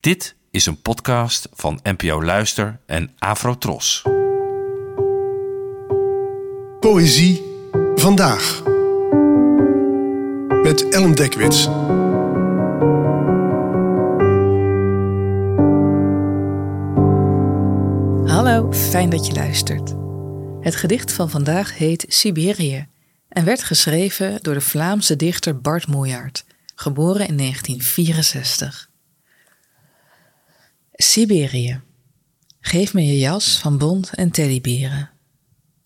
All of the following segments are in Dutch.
Dit is een podcast van NPO Luister en Afrotros. Poëzie vandaag. Met Ellen Dekwits. Hallo, fijn dat je luistert. Het gedicht van vandaag heet Siberië en werd geschreven door de Vlaamse dichter Bart Moejaert, geboren in 1964. Siberië. Geef me je jas van bont en teddyberen.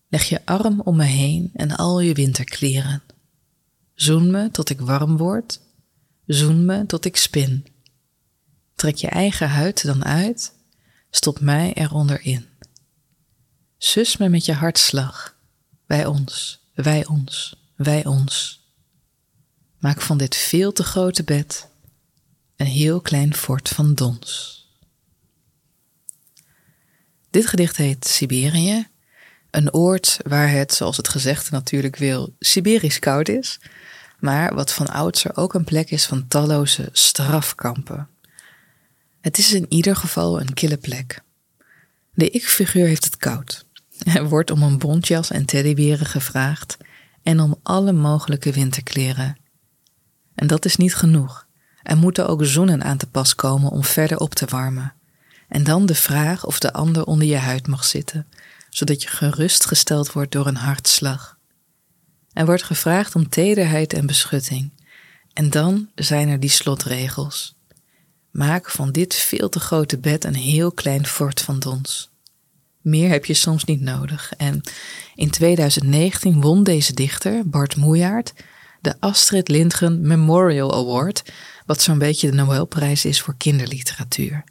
Leg je arm om me heen en al je winterkleren. Zoen me tot ik warm word. Zoen me tot ik spin. Trek je eigen huid dan uit. Stop mij eronder in. Sus me met je hartslag. Wij ons, wij ons, wij ons. Maak van dit veel te grote bed een heel klein fort van dons. Dit gedicht heet Siberië. Een oord waar het, zoals het gezegde natuurlijk wil, Siberisch koud is. Maar wat van oudsher ook een plek is van talloze strafkampen. Het is in ieder geval een kille plek. De ik-figuur heeft het koud. Er wordt om een bontjas en teddyberen gevraagd en om alle mogelijke winterkleren. En dat is niet genoeg. Er moeten ook zoenen aan te pas komen om verder op te warmen. En dan de vraag of de ander onder je huid mag zitten, zodat je gerustgesteld wordt door een hartslag. Er wordt gevraagd om tederheid en beschutting. En dan zijn er die slotregels. Maak van dit veel te grote bed een heel klein fort van dons. Meer heb je soms niet nodig. En in 2019 won deze dichter, Bart Moejaert, de Astrid Lindgren Memorial Award, wat zo'n beetje de Nobelprijs is voor kinderliteratuur.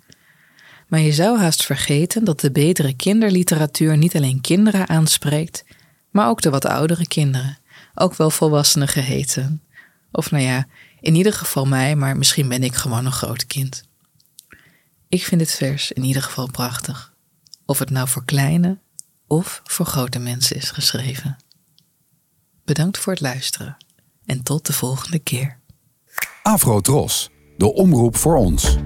Maar je zou haast vergeten dat de betere kinderliteratuur niet alleen kinderen aanspreekt, maar ook de wat oudere kinderen, ook wel volwassenen geheten. Of nou ja, in ieder geval mij, maar misschien ben ik gewoon een groot kind. Ik vind dit vers in ieder geval prachtig, of het nou voor kleine of voor grote mensen is geschreven. Bedankt voor het luisteren en tot de volgende keer. Afro Tros, de omroep voor ons.